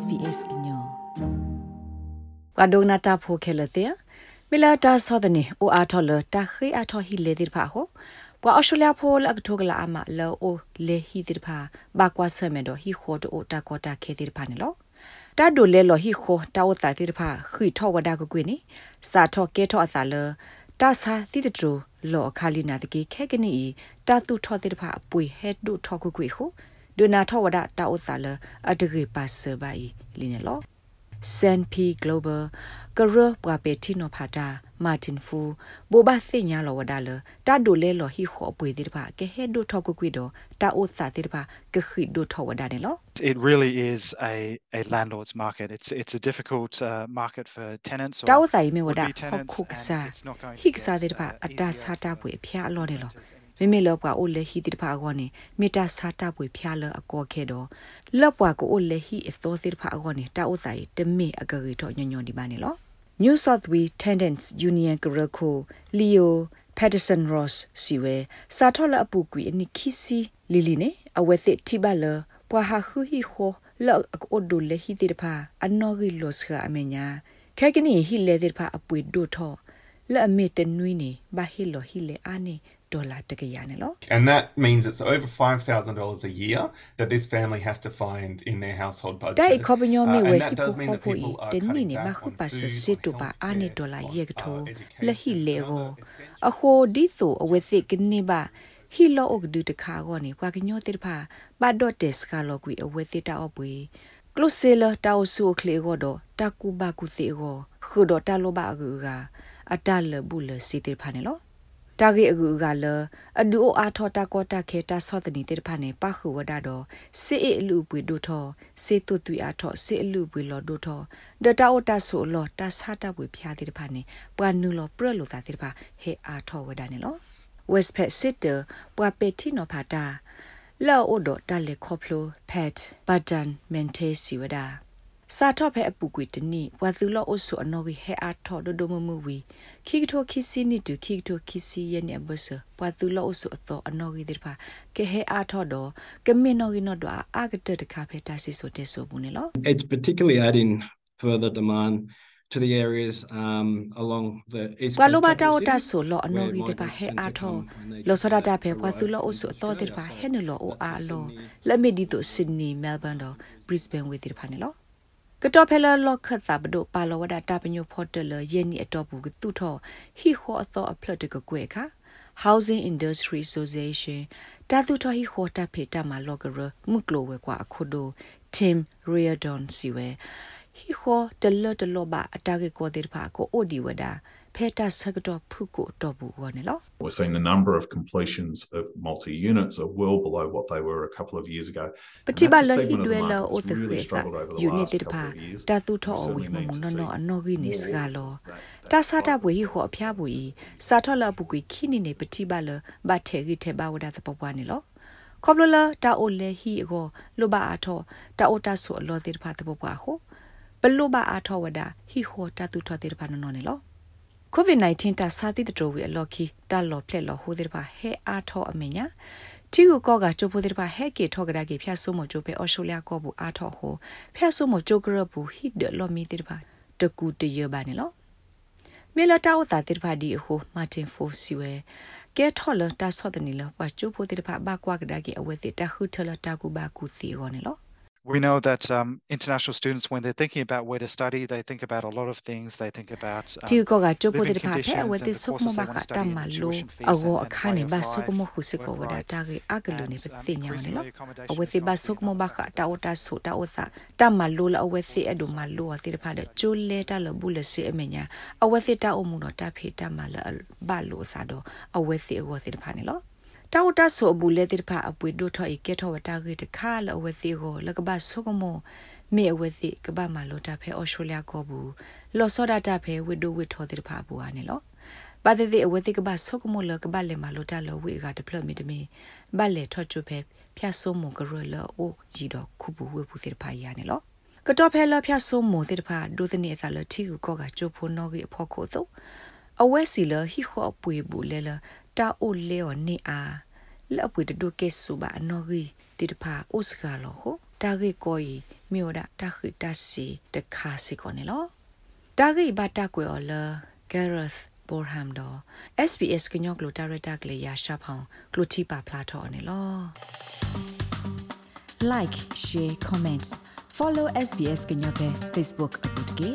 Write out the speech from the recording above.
SBS ညောကဒိုနာတာဖိုခဲလတဲ့မီလာတာဆောဒနေအိုအာထော်လတာခိအာထော်ဟီလေဒီဖာဟိုပွာအော်စတြေးလျဖိုလအကထိုကလာအမလောအိုလေဟီဒီဖာဘာကွာဆမေဒိုဟီခိုတိုတာကောတာခဲဒီဖာနေလောတာဒိုလေလောဟီခိုတာဝတာဒီဖာခိထောဝဒါကကွေနေစာထောကဲထောအစာလတာစာသီတတူလော အခါလီနာတကေခဲကနီတာတူထောတိဖာအပွေဟက်ဒုထောကကွေခိုဒုနာထောဝဒတာဥစာလအတဂေပါဆဘိုင်လင်းလော SNP Global ကရပဝပေတီနိုဖာတာမာတင်ဖူဘောဘာစညာလောဝဒါလတာဒိုလဲလောဟီခောပွေဒီတပါကဲဟဲဒိုထောက်ကွေဒိုတာအိုစာတိတပါကခိဒိုထောဝဒါတယ်လော It really is a a landlord's market. It's it's a difficult uh, market for tenants or တာအိုစာယမေဝဒါခုကစားဟိကစားတိတပါအတာစာတာပွေဖျားလောတယ်လော မေမေလောပွားအိုလေဟီတိတဖာကောနေမေတာစာတာပွေဖျားလအကောခဲတော့လောပွားကိုအိုလေဟီအသောတိတဖာကောနေတာဥဆိုင်တမေအကရီတော့ညညဒီပါနေလော New South Wales Tenants Union ကရခို Leo Patterson Ross စီဝဲစာထောလအပူကွီအနိခိစီလီလီနေအဝဲစစ်တိဘလပွာဟာခူဟီခိုလောအဒိုလေဟီတိတဖာအနော်ဂီလောစခအမညာခဲကနီဟီလေတိတဖာအပွေဒိုထောလက်အမေတနွီးနေဘာဟီလိုဟီလေအာနေ ဒေါ်လာတကရနေလို့ And that means it's over $5,000 a year that this family has to find in their household budget. တိုင်ခေါပညောမေဝဲဟိပိုခေါပိုတနီနေမခုပါဆစစ်တူပါအာနေဒေါ်လာယေကထိုလဟီလေကိုအခိုဒီဆိုအဝဲစစ်ကနေပါဟီလောအုတ်ဒူတခါကောနေဘွာကညောတေဖာဘတ်ဒေါ်တက်စကလောကွီအဝဲစစ်တာအပွေကလုဆေလတာအဆူခလေကိုတော့တကူဘကူစီကိုခုတော့တလောဘအကူကအတလဘူးလစီတေဖာနေလို့ တာဂေအကူကလအဒူအာထောတာကောတာခေတာဆောတနီတေဖာနေပခုဝဒါတော့စေအလူပွေဒိုထောစေတုတူအာထောစေအလူပွေလောဒိုထောဒတာအိုတာဆိုလောတာစာတာပွေဖျားတေဖာနေပွာနူလောပရလိုတာတေဖာဟေအာထောဝဒါနေလော West Pet Sitter ပွာပက်တီနိုဖာတာလောအိုဒတာလေခေါပလိုပက်ဘတ်တန်မန်တေစီဝဒါ စာထော့ဖဲအပူကွေတနိဝါသူလောအဆုအနော်ကြီးဟဲအားထော့ဒိုဒိုမမူဝီခိကထိုခိစီနီတူခိကထိုခိစီယနေဘဆဝါသူလောအဆုအသောအနော်ကြီးတဲ့ဖာကေဟဲအားထော့တော့ကမေနော်ကြီးနော်တော့အာကတတခါဖဲတာစီဆိုတဲ့ဆိုဘူးနေလော It's particularly adding further demand to the areas um along the east ကွာလိုဘာတာတာဆိုလောအနော်ကြီးတဲ့ပါဟဲအားထောလောစဒတာဖဲကွာသူလောအဆုအသောတဲ့ပါဟဲနလောအိုအားလောလက်မီဒီတိုဆစ်နီမဲလ်ဘန်တော့ဘရစ်ဘန်ဝေတဲ့ပါနေလော ကတော်ဖဲလလော့ခတ်စာဘဒိုပါလောဝဒတာပညိုဖော်တယ်လယင်းနီအတော့ဘူးကသူ့ထောဟီခောအသောအဖလတ်တကကွဲခါ Housing Industry Association တာသူထောဟီခောတာဖေတာမာလော့ဂရမုကလိုဝဲကွာအခုဒို Tim Reardon စီဝဲဟီခောတလတလောဘာအတာကေကိုတေဖာကိုအိုဒီဝဒါ We're seeing the number of completions of multi units are well below what they were a couple of years ago. Particular hi duela o te khwesa unit dir pha ta tu tho o wi mo no no ano gi ni sga lo ta sa ta bwe hi ho aphya bwe sa tho la bu kwi khini ne pati ba lo ba the gi the ba wada ta pwa ni lo ခေါပလလာတာအိုလေဟီကိုလိုဘာအထောတာအိုတာဆိုအလောတိဖာတပပွားဟုဘလိုဘာအထောဝဒဟီခိုတာတူထောတိဖာနော်နေလော COVID-19 ta sa ti to we lo ki ta lo phle lo ho de ba he a tho a me nya တီကိုကောကချိုဖိုတဲ့ပါဟဲကေထောကဒါကေဖျတ်ဆုမချိုပဲအော်ရှိုလျာကောဘူးအားထောဟိုဖျတ်ဆုမချိုကရဘူးဟစ်ဒလော်မီတဲ့ပါတကူတရပါနေလောမေလတာဝတာတဲ့ပါဒီဟိုမာတင်ဖိုစီဝဲကဲထော်လတာဆော့တဲ့နီလပါချိုဖိုတဲ့ပါဘာကွာကဒါကေအဝဲစစ်တခုထလတာကူဘာကူစီရောနေလော We know that um, international students, when they're thinking about where to study, they think about a lot of things. They think about um, Tiu ko ga chopo de pa pe we te sok mo ba ka ta ma lo ago akha ne ba sok mo khu se ko da ta ge aglu ne ba se nya ne lo awe se ba sok mo ba ka ta o ta so ta o sa ta ma lo la awe se adu ma lo te de pa de chu le ta lo bu le se a me nya awe se ta o mu no ta phe ta ma la ba lo sa do awe se ago se de pa ne lo တောက်တဆိုဘူးလေတိဖာအပွေဒိုထော်ဤကဲထော်ဝတာဂိတခါလအဝစီကိုလကဘဆုကမောမေအဝစီကဘာမလိုတာဖဲအော်စတြေးလျကိုဘူးလော်စောဒတာဖဲဝိဒိုဝိထော်တိဖာဘူးအနေလောဘာတဲ့တဲ့အဝစီကဘဆုကမောလကဘလေမလိုတာလောဝိကဒပလမီတမီဘလေထော်ချူဖဲဖျတ်ဆုံမကရလောအိုဂျီတော့ခုဘူးဝိဘူးတိဖာရနေလောကတော့ဖဲလဖျတ်ဆုံမတိဖာဒိုသနေအစားလတီကိုကောကချိုဖိုနောဂီအဖို့ခိုသောအဝဲစီလဟီခောပွေဘူးလဲလ တာအိုလေော်နေအားလပွေတဒုကေဆူဘာနော်ဂီတိတဖာဥစကလောဟတာဂေကိုယမြို့ဒါတခိတစီတခါစီကောနေလောတာဂိဘတာကွေော်လ Gareth Borham တော့ SBS ကညော့ကလိုတာရတာကလေးရရှာဖောင်ကလိုတီပါဖလာထော်နေလော like share comment follow SBS ကညော့ပဲ Facebook အပုတ်ကေ